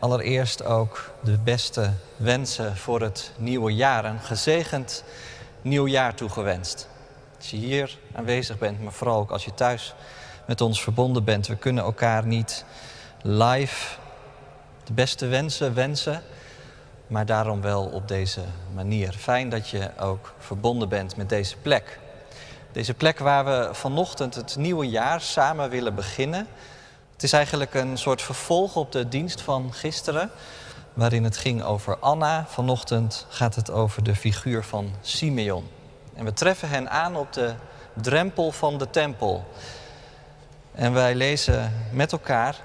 Allereerst ook de beste wensen voor het nieuwe jaar. Een gezegend nieuw jaar toegewenst. Als je hier aanwezig bent, maar vooral ook als je thuis met ons verbonden bent. We kunnen elkaar niet live de beste wensen wensen, maar daarom wel op deze manier. Fijn dat je ook verbonden bent met deze plek. Deze plek waar we vanochtend het nieuwe jaar samen willen beginnen. Het is eigenlijk een soort vervolg op de dienst van gisteren, waarin het ging over Anna. Vanochtend gaat het over de figuur van Simeon. En we treffen hen aan op de drempel van de tempel. En wij lezen met elkaar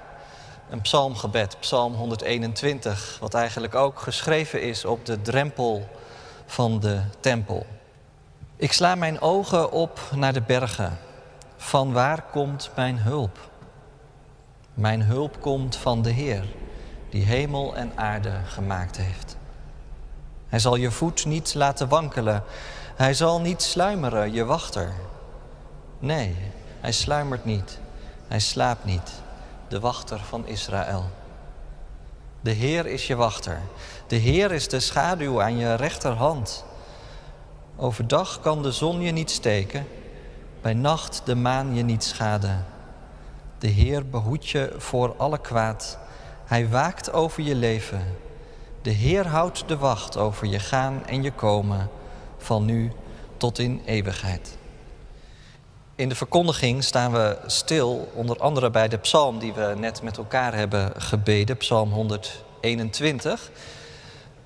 een psalmgebed, Psalm 121, wat eigenlijk ook geschreven is op de drempel van de tempel. Ik sla mijn ogen op naar de bergen. Van waar komt mijn hulp? Mijn hulp komt van de Heer, die hemel en aarde gemaakt heeft. Hij zal je voet niet laten wankelen. Hij zal niet sluimeren, je wachter. Nee, hij sluimert niet. Hij slaapt niet, de wachter van Israël. De Heer is je wachter. De Heer is de schaduw aan je rechterhand. Overdag kan de zon je niet steken, bij nacht de maan je niet schaden. De Heer behoedt je voor alle kwaad. Hij waakt over je leven. De Heer houdt de wacht over je gaan en je komen, van nu tot in eeuwigheid. In de verkondiging staan we stil, onder andere bij de psalm die we net met elkaar hebben gebeden, psalm 121.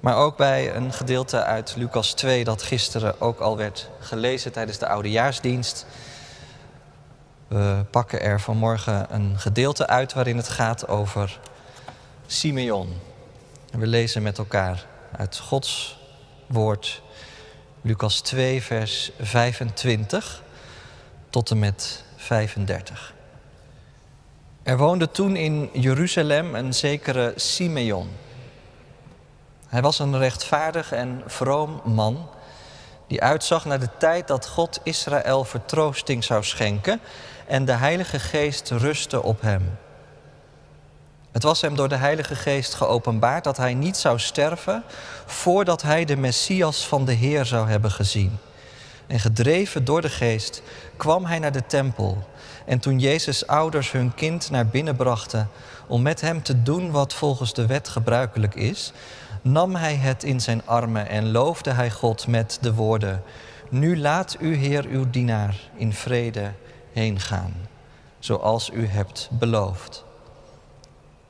Maar ook bij een gedeelte uit Lucas 2 dat gisteren ook al werd gelezen tijdens de oudejaarsdienst. We pakken er vanmorgen een gedeelte uit waarin het gaat over Simeon. We lezen met elkaar uit Gods woord Lucas 2, vers 25 tot en met 35. Er woonde toen in Jeruzalem een zekere Simeon. Hij was een rechtvaardig en vroom man die uitzag naar de tijd dat God Israël vertroosting zou schenken en de Heilige Geest rustte op hem. Het was hem door de Heilige Geest geopenbaard dat hij niet zou sterven voordat hij de Messias van de Heer zou hebben gezien. En gedreven door de Geest kwam hij naar de tempel. En toen Jezus' ouders hun kind naar binnen brachten om met hem te doen wat volgens de wet gebruikelijk is, nam hij het in zijn armen en loofde hij God met de woorden: Nu laat u, Heer, uw dienaar in vrede heen gaan, zoals u hebt beloofd.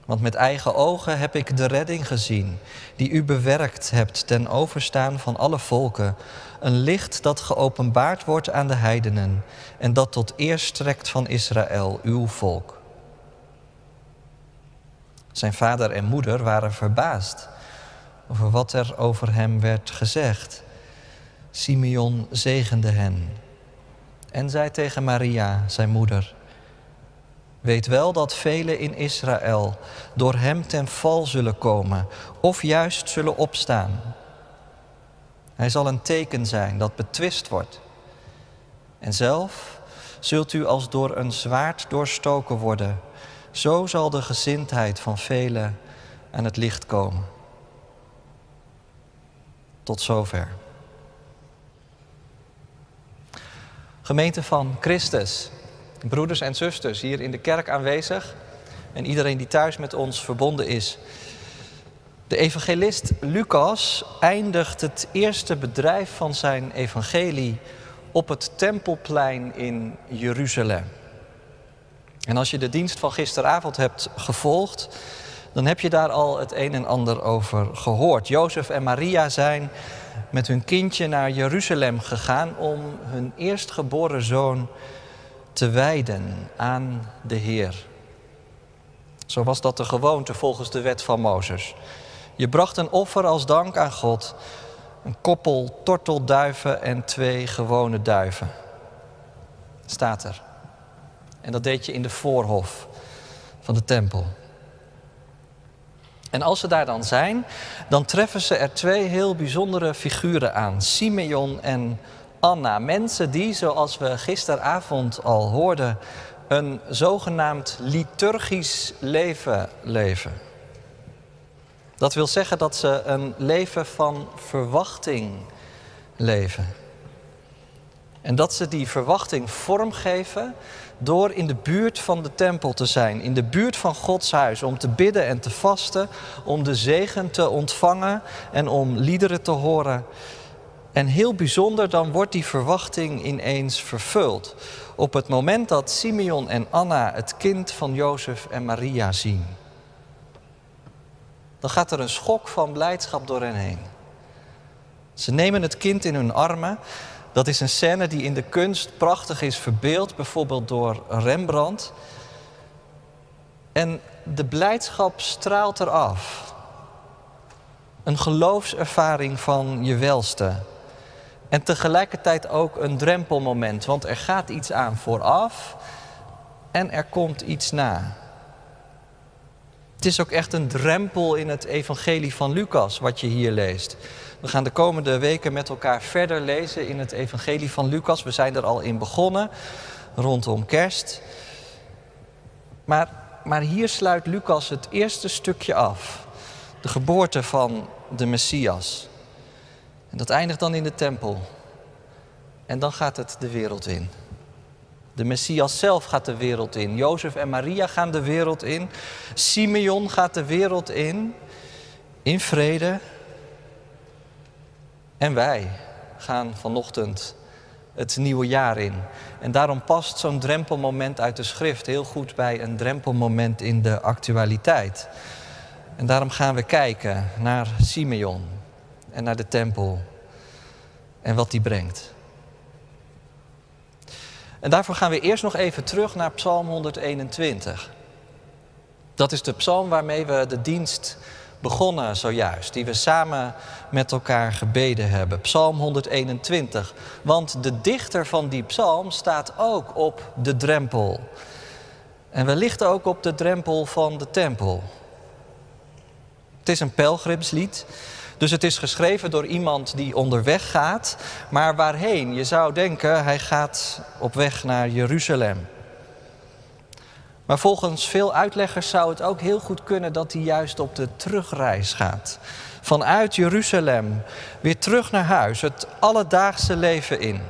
Want met eigen ogen heb ik de redding gezien, die u bewerkt hebt ten overstaan van alle volken. Een licht dat geopenbaard wordt aan de heidenen en dat tot eer strekt van Israël, uw volk. Zijn vader en moeder waren verbaasd over wat er over hem werd gezegd. Simeon zegende hen en zei tegen Maria, zijn moeder: Weet wel dat velen in Israël door hem ten val zullen komen of juist zullen opstaan. Hij zal een teken zijn dat betwist wordt. En zelf zult u als door een zwaard doorstoken worden. Zo zal de gezindheid van velen aan het licht komen. Tot zover. Gemeente van Christus, broeders en zusters hier in de kerk aanwezig en iedereen die thuis met ons verbonden is. De evangelist Lucas eindigt het eerste bedrijf van zijn evangelie op het tempelplein in Jeruzalem. En als je de dienst van gisteravond hebt gevolgd, dan heb je daar al het een en ander over gehoord. Jozef en Maria zijn met hun kindje naar Jeruzalem gegaan om hun eerstgeboren zoon te wijden aan de Heer. Zo was dat de gewoonte volgens de wet van Mozes. Je bracht een offer als dank aan God, een koppel tortelduiven en twee gewone duiven. Staat er. En dat deed je in de voorhof van de tempel. En als ze daar dan zijn, dan treffen ze er twee heel bijzondere figuren aan: Simeon en Anna. Mensen die, zoals we gisteravond al hoorden, een zogenaamd liturgisch leven leven. Dat wil zeggen dat ze een leven van verwachting leven. En dat ze die verwachting vormgeven door in de buurt van de tempel te zijn, in de buurt van Gods huis, om te bidden en te vasten, om de zegen te ontvangen en om liederen te horen. En heel bijzonder, dan wordt die verwachting ineens vervuld. Op het moment dat Simeon en Anna het kind van Jozef en Maria zien. Dan gaat er een schok van blijdschap door hen heen. Ze nemen het kind in hun armen dat is een scène die in de kunst prachtig is verbeeld, bijvoorbeeld door Rembrandt. En de blijdschap straalt eraf. Een geloofservaring van je welste. En tegelijkertijd ook een drempelmoment, want er gaat iets aan vooraf en er komt iets na. Het is ook echt een drempel in het evangelie van Lucas wat je hier leest. We gaan de komende weken met elkaar verder lezen in het Evangelie van Lucas. We zijn er al in begonnen, rondom kerst. Maar, maar hier sluit Lucas het eerste stukje af. De geboorte van de Messias. En dat eindigt dan in de tempel. En dan gaat het de wereld in. De Messias zelf gaat de wereld in. Jozef en Maria gaan de wereld in. Simeon gaat de wereld in. In vrede, en wij gaan vanochtend het nieuwe jaar in. En daarom past zo'n drempelmoment uit de schrift heel goed bij een drempelmoment in de actualiteit. En daarom gaan we kijken naar Simeon en naar de tempel en wat die brengt. En daarvoor gaan we eerst nog even terug naar Psalm 121. Dat is de psalm waarmee we de dienst begonnen zojuist, die we samen met elkaar gebeden hebben. Psalm 121. Want de dichter van die psalm staat ook op de drempel. En wellicht ook op de drempel van de tempel. Het is een pelgrimslied. Dus het is geschreven door iemand die onderweg gaat. Maar waarheen? Je zou denken, hij gaat op weg naar Jeruzalem. Maar volgens veel uitleggers zou het ook heel goed kunnen dat hij juist op de terugreis gaat. Vanuit Jeruzalem weer terug naar huis, het alledaagse leven in.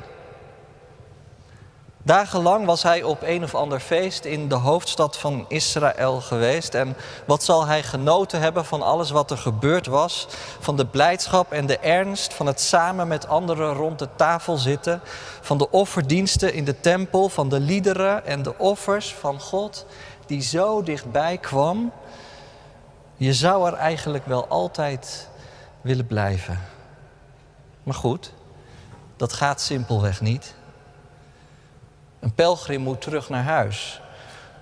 Dagenlang was hij op een of ander feest in de hoofdstad van Israël geweest. En wat zal hij genoten hebben van alles wat er gebeurd was? Van de blijdschap en de ernst, van het samen met anderen rond de tafel zitten. Van de offerdiensten in de tempel, van de liederen en de offers van God die zo dichtbij kwam. Je zou er eigenlijk wel altijd willen blijven. Maar goed, dat gaat simpelweg niet. Een pelgrim moet terug naar huis.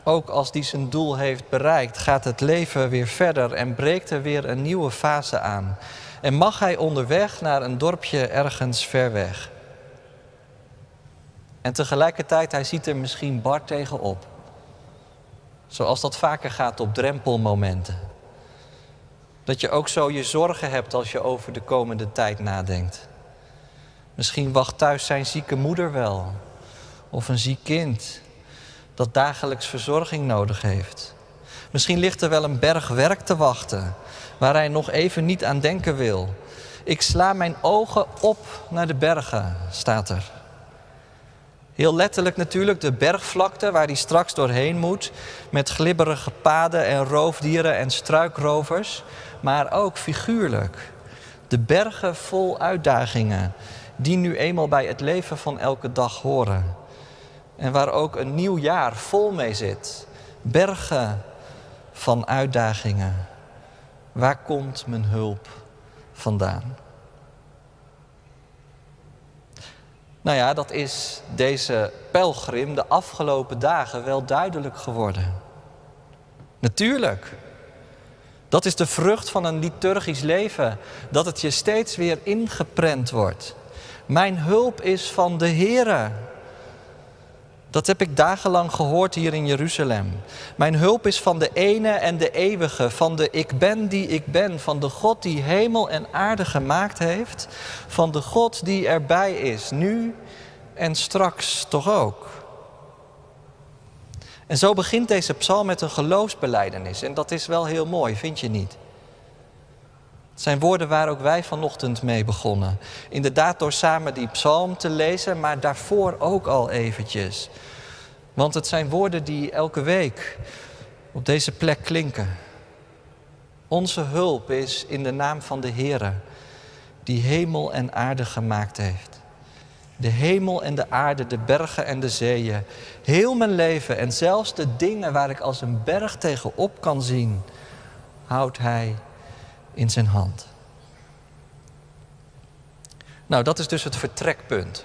Ook als die zijn doel heeft bereikt, gaat het leven weer verder en breekt er weer een nieuwe fase aan. En mag hij onderweg naar een dorpje ergens ver weg. En tegelijkertijd, hij ziet er misschien bar tegenop. Zoals dat vaker gaat op drempelmomenten. Dat je ook zo je zorgen hebt als je over de komende tijd nadenkt. Misschien wacht thuis zijn zieke moeder wel of een ziek kind dat dagelijks verzorging nodig heeft. Misschien ligt er wel een berg werk te wachten waar hij nog even niet aan denken wil. Ik sla mijn ogen op naar de bergen, staat er. Heel letterlijk natuurlijk de bergvlakte waar hij straks doorheen moet, met glibberige paden en roofdieren en struikrovers, maar ook figuurlijk. De bergen vol uitdagingen, die nu eenmaal bij het leven van elke dag horen. En waar ook een nieuw jaar vol mee zit. Bergen van uitdagingen. Waar komt mijn hulp vandaan? Nou ja, dat is deze pelgrim de afgelopen dagen wel duidelijk geworden. Natuurlijk. Dat is de vrucht van een liturgisch leven, dat het je steeds weer ingeprent wordt. Mijn hulp is van de Here. Dat heb ik dagenlang gehoord hier in Jeruzalem. Mijn hulp is van de ene en de eeuwige, van de ik ben die ik ben, van de God die hemel en aarde gemaakt heeft, van de God die erbij is, nu en straks toch ook. En zo begint deze psalm met een geloofsbeleidenis. En dat is wel heel mooi, vind je niet? Zijn woorden waar ook wij vanochtend mee begonnen. Inderdaad door samen die psalm te lezen, maar daarvoor ook al eventjes. Want het zijn woorden die elke week op deze plek klinken. Onze hulp is in de naam van de Heere, die hemel en aarde gemaakt heeft. De hemel en de aarde, de bergen en de zeeën. Heel mijn leven en zelfs de dingen waar ik als een berg tegenop kan zien, houdt Hij in zijn hand. Nou, dat is dus het vertrekpunt.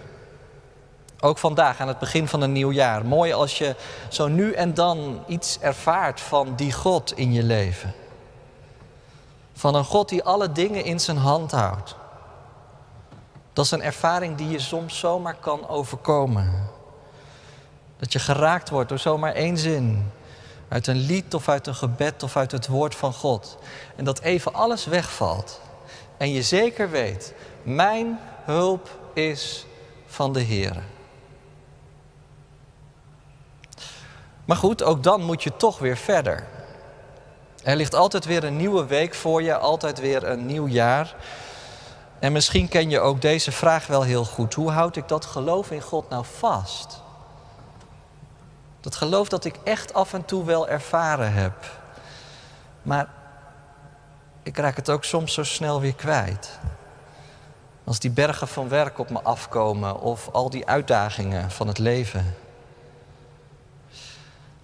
Ook vandaag aan het begin van een nieuw jaar. Mooi als je zo nu en dan iets ervaart van die God in je leven. Van een God die alle dingen in zijn hand houdt. Dat is een ervaring die je soms zomaar kan overkomen. Dat je geraakt wordt door zomaar één zin. Uit een lied of uit een gebed of uit het woord van God. En dat even alles wegvalt. En je zeker weet, mijn hulp is van de Heer. Maar goed, ook dan moet je toch weer verder. Er ligt altijd weer een nieuwe week voor je, altijd weer een nieuw jaar. En misschien ken je ook deze vraag wel heel goed. Hoe houd ik dat geloof in God nou vast? Dat geloof dat ik echt af en toe wel ervaren heb. Maar ik raak het ook soms zo snel weer kwijt. Als die bergen van werk op me afkomen of al die uitdagingen van het leven.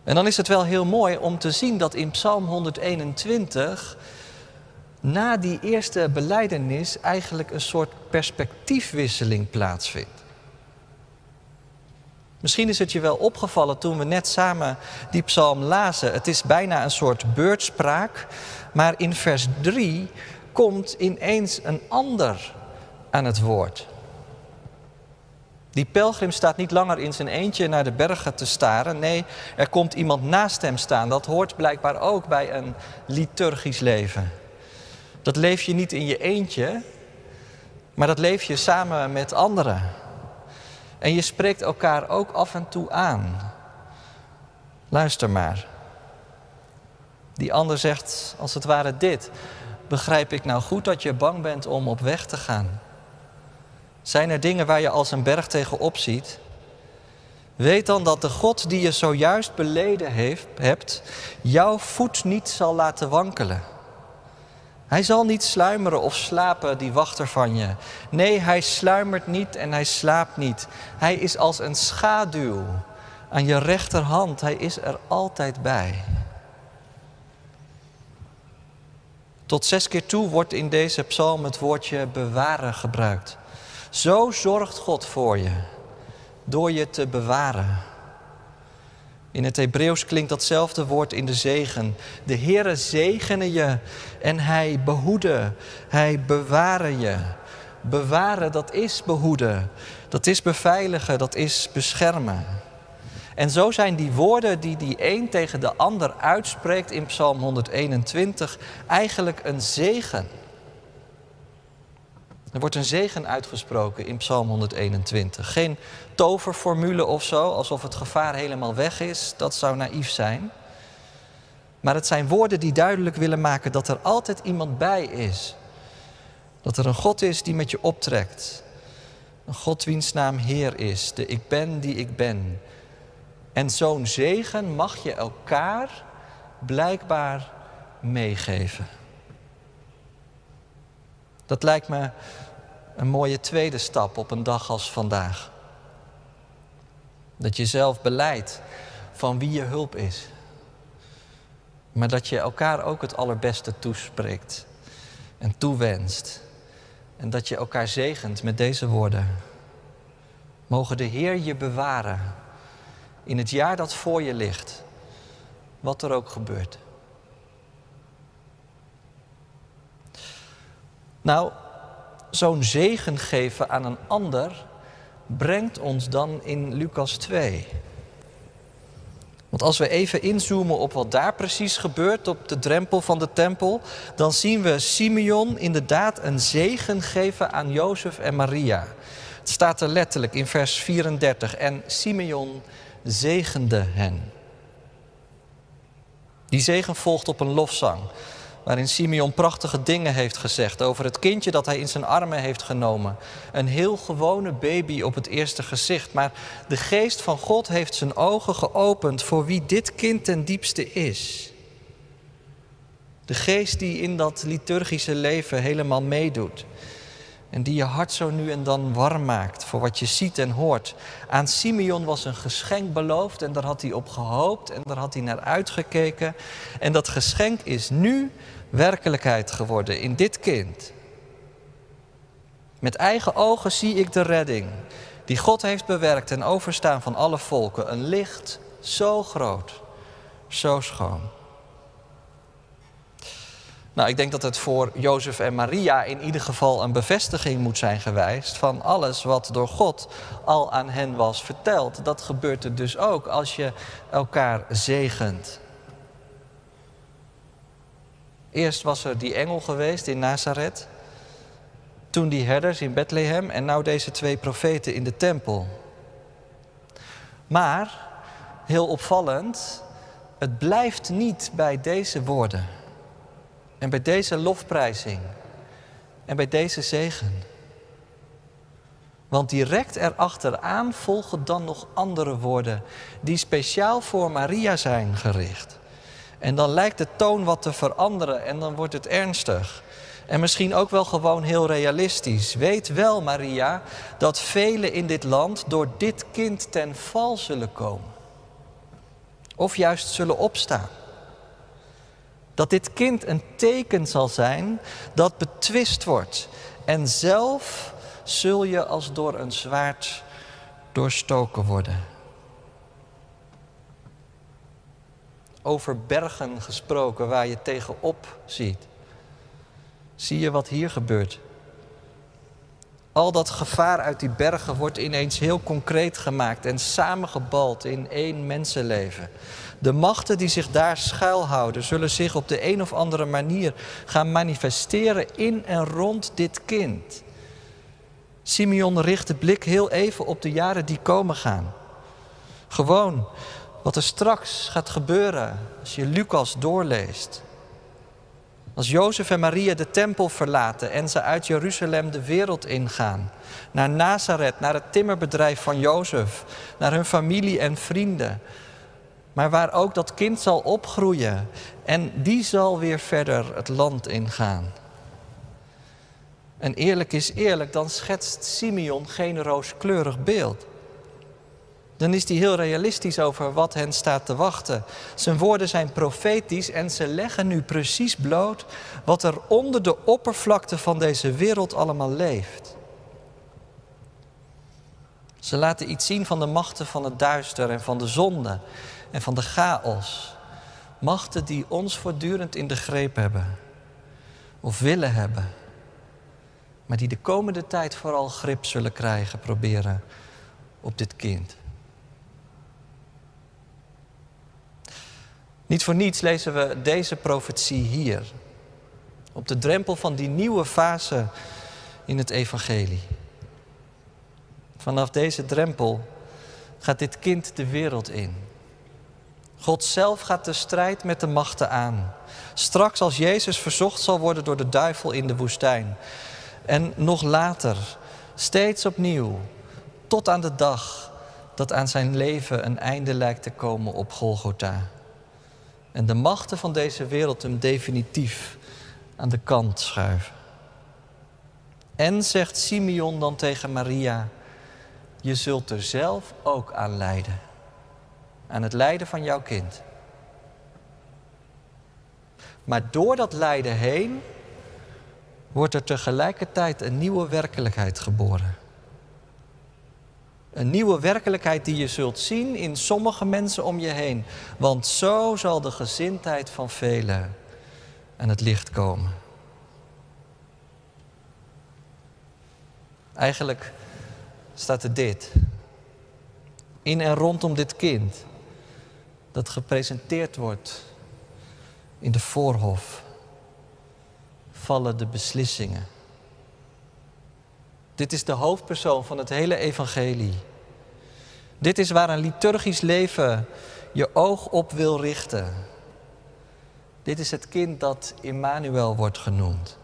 En dan is het wel heel mooi om te zien dat in Psalm 121 na die eerste beleidenis eigenlijk een soort perspectiefwisseling plaatsvindt. Misschien is het je wel opgevallen toen we net samen die psalm lazen. Het is bijna een soort beurtspraak, maar in vers 3 komt ineens een ander aan het woord. Die pelgrim staat niet langer in zijn eentje naar de bergen te staren. Nee, er komt iemand naast hem staan. Dat hoort blijkbaar ook bij een liturgisch leven. Dat leef je niet in je eentje, maar dat leef je samen met anderen. En je spreekt elkaar ook af en toe aan. Luister maar. Die ander zegt als het ware dit. Begrijp ik nou goed dat je bang bent om op weg te gaan? Zijn er dingen waar je als een berg tegenop ziet? Weet dan dat de God die je zojuist beleden heeft, hebt, jouw voet niet zal laten wankelen. Hij zal niet sluimeren of slapen, die wachter van je. Nee, hij sluimert niet en hij slaapt niet. Hij is als een schaduw aan je rechterhand. Hij is er altijd bij. Tot zes keer toe wordt in deze psalm het woordje bewaren gebruikt. Zo zorgt God voor je, door je te bewaren. In het Hebreeuws klinkt datzelfde woord in de zegen. De Heere zegene je en Hij behoede, Hij bewaren je. Bewaren, dat is behoeden, dat is beveiligen, dat is beschermen. En zo zijn die woorden die die een tegen de ander uitspreekt in Psalm 121 eigenlijk een zegen. Er wordt een zegen uitgesproken in Psalm 121. Geen toverformule of zo, alsof het gevaar helemaal weg is. Dat zou naïef zijn. Maar het zijn woorden die duidelijk willen maken dat er altijd iemand bij is. Dat er een God is die met je optrekt. Een God wiens naam Heer is, de ik ben die ik ben. En zo'n zegen mag je elkaar blijkbaar meegeven. Dat lijkt me een mooie tweede stap op een dag als vandaag. Dat je zelf beleidt van wie je hulp is. Maar dat je elkaar ook het allerbeste toespreekt en toewenst. En dat je elkaar zegent met deze woorden. Mogen de Heer je bewaren in het jaar dat voor je ligt, wat er ook gebeurt. Nou, zo'n zegen geven aan een ander brengt ons dan in Lucas 2. Want als we even inzoomen op wat daar precies gebeurt op de drempel van de tempel, dan zien we Simeon inderdaad een zegen geven aan Jozef en Maria. Het staat er letterlijk in vers 34 en Simeon zegende hen. Die zegen volgt op een lofzang. Waarin Simeon prachtige dingen heeft gezegd over het kindje dat hij in zijn armen heeft genomen. Een heel gewone baby op het eerste gezicht, maar de geest van God heeft zijn ogen geopend voor wie dit kind ten diepste is. De geest die in dat liturgische leven helemaal meedoet. En die je hart zo nu en dan warm maakt voor wat je ziet en hoort. Aan Simeon was een geschenk beloofd en daar had hij op gehoopt en daar had hij naar uitgekeken. En dat geschenk is nu werkelijkheid geworden in dit kind. Met eigen ogen zie ik de redding die God heeft bewerkt en overstaan van alle volken. Een licht zo groot, zo schoon. Nou, ik denk dat het voor Jozef en Maria in ieder geval een bevestiging moet zijn geweest van alles wat door God al aan hen was verteld. Dat gebeurt er dus ook als je elkaar zegent. Eerst was er die engel geweest in Nazareth, toen die herders in Bethlehem en nou deze twee profeten in de tempel. Maar, heel opvallend, het blijft niet bij deze woorden. En bij deze lofprijzing. En bij deze zegen. Want direct erachteraan volgen dan nog andere woorden die speciaal voor Maria zijn gericht. En dan lijkt de toon wat te veranderen en dan wordt het ernstig. En misschien ook wel gewoon heel realistisch. Weet wel, Maria, dat velen in dit land door dit kind ten val zullen komen. Of juist zullen opstaan. Dat dit kind een teken zal zijn dat betwist wordt. En zelf zul je als door een zwaard doorstoken worden. Over bergen gesproken waar je tegenop ziet. Zie je wat hier gebeurt? Al dat gevaar uit die bergen wordt ineens heel concreet gemaakt en samengebald in één mensenleven. De machten die zich daar schuilhouden, zullen zich op de een of andere manier gaan manifesteren in en rond dit kind. Simeon richt de blik heel even op de jaren die komen gaan. Gewoon wat er straks gaat gebeuren als je Lucas doorleest. Als Jozef en Maria de tempel verlaten en ze uit Jeruzalem de wereld ingaan. Naar Nazareth, naar het timmerbedrijf van Jozef, naar hun familie en vrienden. Maar waar ook dat kind zal opgroeien en die zal weer verder het land ingaan. En eerlijk is eerlijk, dan schetst Simeon geen rooskleurig beeld. Dan is hij heel realistisch over wat hen staat te wachten. Zijn woorden zijn profetisch en ze leggen nu precies bloot wat er onder de oppervlakte van deze wereld allemaal leeft. Ze laten iets zien van de machten van het duister en van de zonde en van de chaos. Machten die ons voortdurend in de greep hebben of willen hebben, maar die de komende tijd vooral grip zullen krijgen, proberen op dit kind. Niet voor niets lezen we deze profetie hier. Op de drempel van die nieuwe fase in het evangelie. Vanaf deze drempel gaat dit kind de wereld in. God zelf gaat de strijd met de machten aan. Straks als Jezus verzocht zal worden door de duivel in de woestijn. En nog later, steeds opnieuw, tot aan de dag dat aan zijn leven een einde lijkt te komen op Golgotha en de machten van deze wereld hem definitief aan de kant schuiven. En zegt Simeon dan tegen Maria: Je zult er zelf ook aan lijden. Aan het lijden van jouw kind. Maar door dat lijden heen wordt er tegelijkertijd een nieuwe werkelijkheid geboren. Een nieuwe werkelijkheid die je zult zien in sommige mensen om je heen. Want zo zal de gezindheid van velen aan het licht komen. Eigenlijk staat er dit. In en rondom dit kind. Dat gepresenteerd wordt in de voorhof. Vallen de beslissingen. Dit is de hoofdpersoon van het hele evangelie. Dit is waar een liturgisch leven je oog op wil richten. Dit is het kind dat Immanuel wordt genoemd.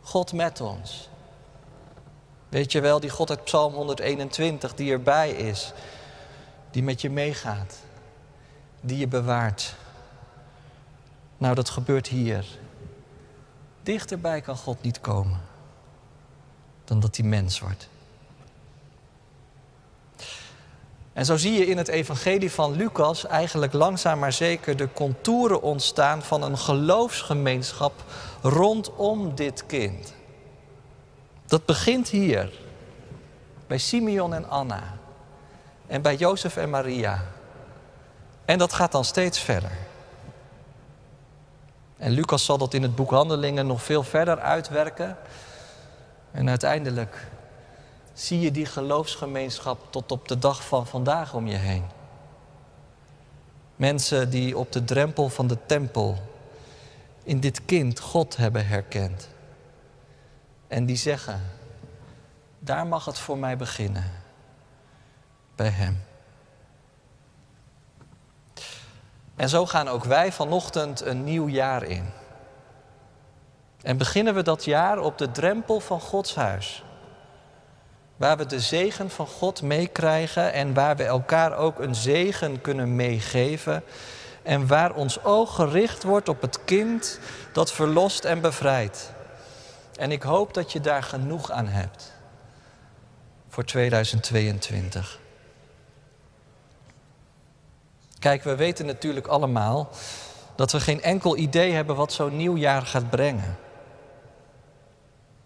God met ons. Weet je wel, die God uit Psalm 121 die erbij is, die met je meegaat, die je bewaart. Nou, dat gebeurt hier. Dichterbij kan God niet komen dat hij mens wordt. En zo zie je in het evangelie van Lucas eigenlijk langzaam maar zeker de contouren ontstaan van een geloofsgemeenschap rondom dit kind. Dat begint hier, bij Simeon en Anna en bij Jozef en Maria. En dat gaat dan steeds verder. En Lucas zal dat in het boek Handelingen nog veel verder uitwerken. En uiteindelijk zie je die geloofsgemeenschap tot op de dag van vandaag om je heen. Mensen die op de drempel van de tempel in dit kind God hebben herkend. En die zeggen, daar mag het voor mij beginnen. Bij Hem. En zo gaan ook wij vanochtend een nieuw jaar in. En beginnen we dat jaar op de drempel van Gods huis. Waar we de zegen van God meekrijgen en waar we elkaar ook een zegen kunnen meegeven. En waar ons oog gericht wordt op het kind dat verlost en bevrijdt. En ik hoop dat je daar genoeg aan hebt voor 2022. Kijk, we weten natuurlijk allemaal dat we geen enkel idee hebben wat zo'n nieuw jaar gaat brengen.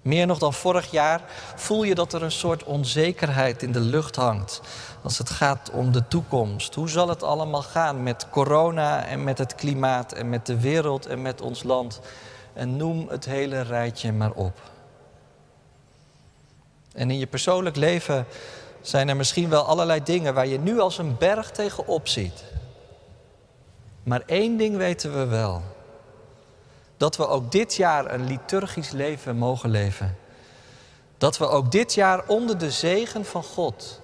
Meer nog dan vorig jaar voel je dat er een soort onzekerheid in de lucht hangt als het gaat om de toekomst. Hoe zal het allemaal gaan met corona en met het klimaat en met de wereld en met ons land? En noem het hele rijtje maar op. En in je persoonlijk leven zijn er misschien wel allerlei dingen waar je nu als een berg tegenop ziet. Maar één ding weten we wel dat we ook dit jaar een liturgisch leven mogen leven. Dat we ook dit jaar onder de zegen van God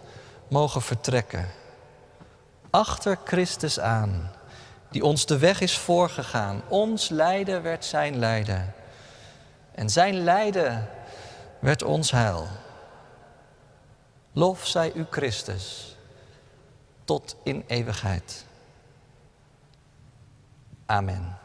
mogen vertrekken. Achter Christus aan, die ons de weg is voorgegaan. Ons lijden werd zijn lijden. En zijn lijden werd ons heil. Lof zij u Christus, tot in eeuwigheid. Amen.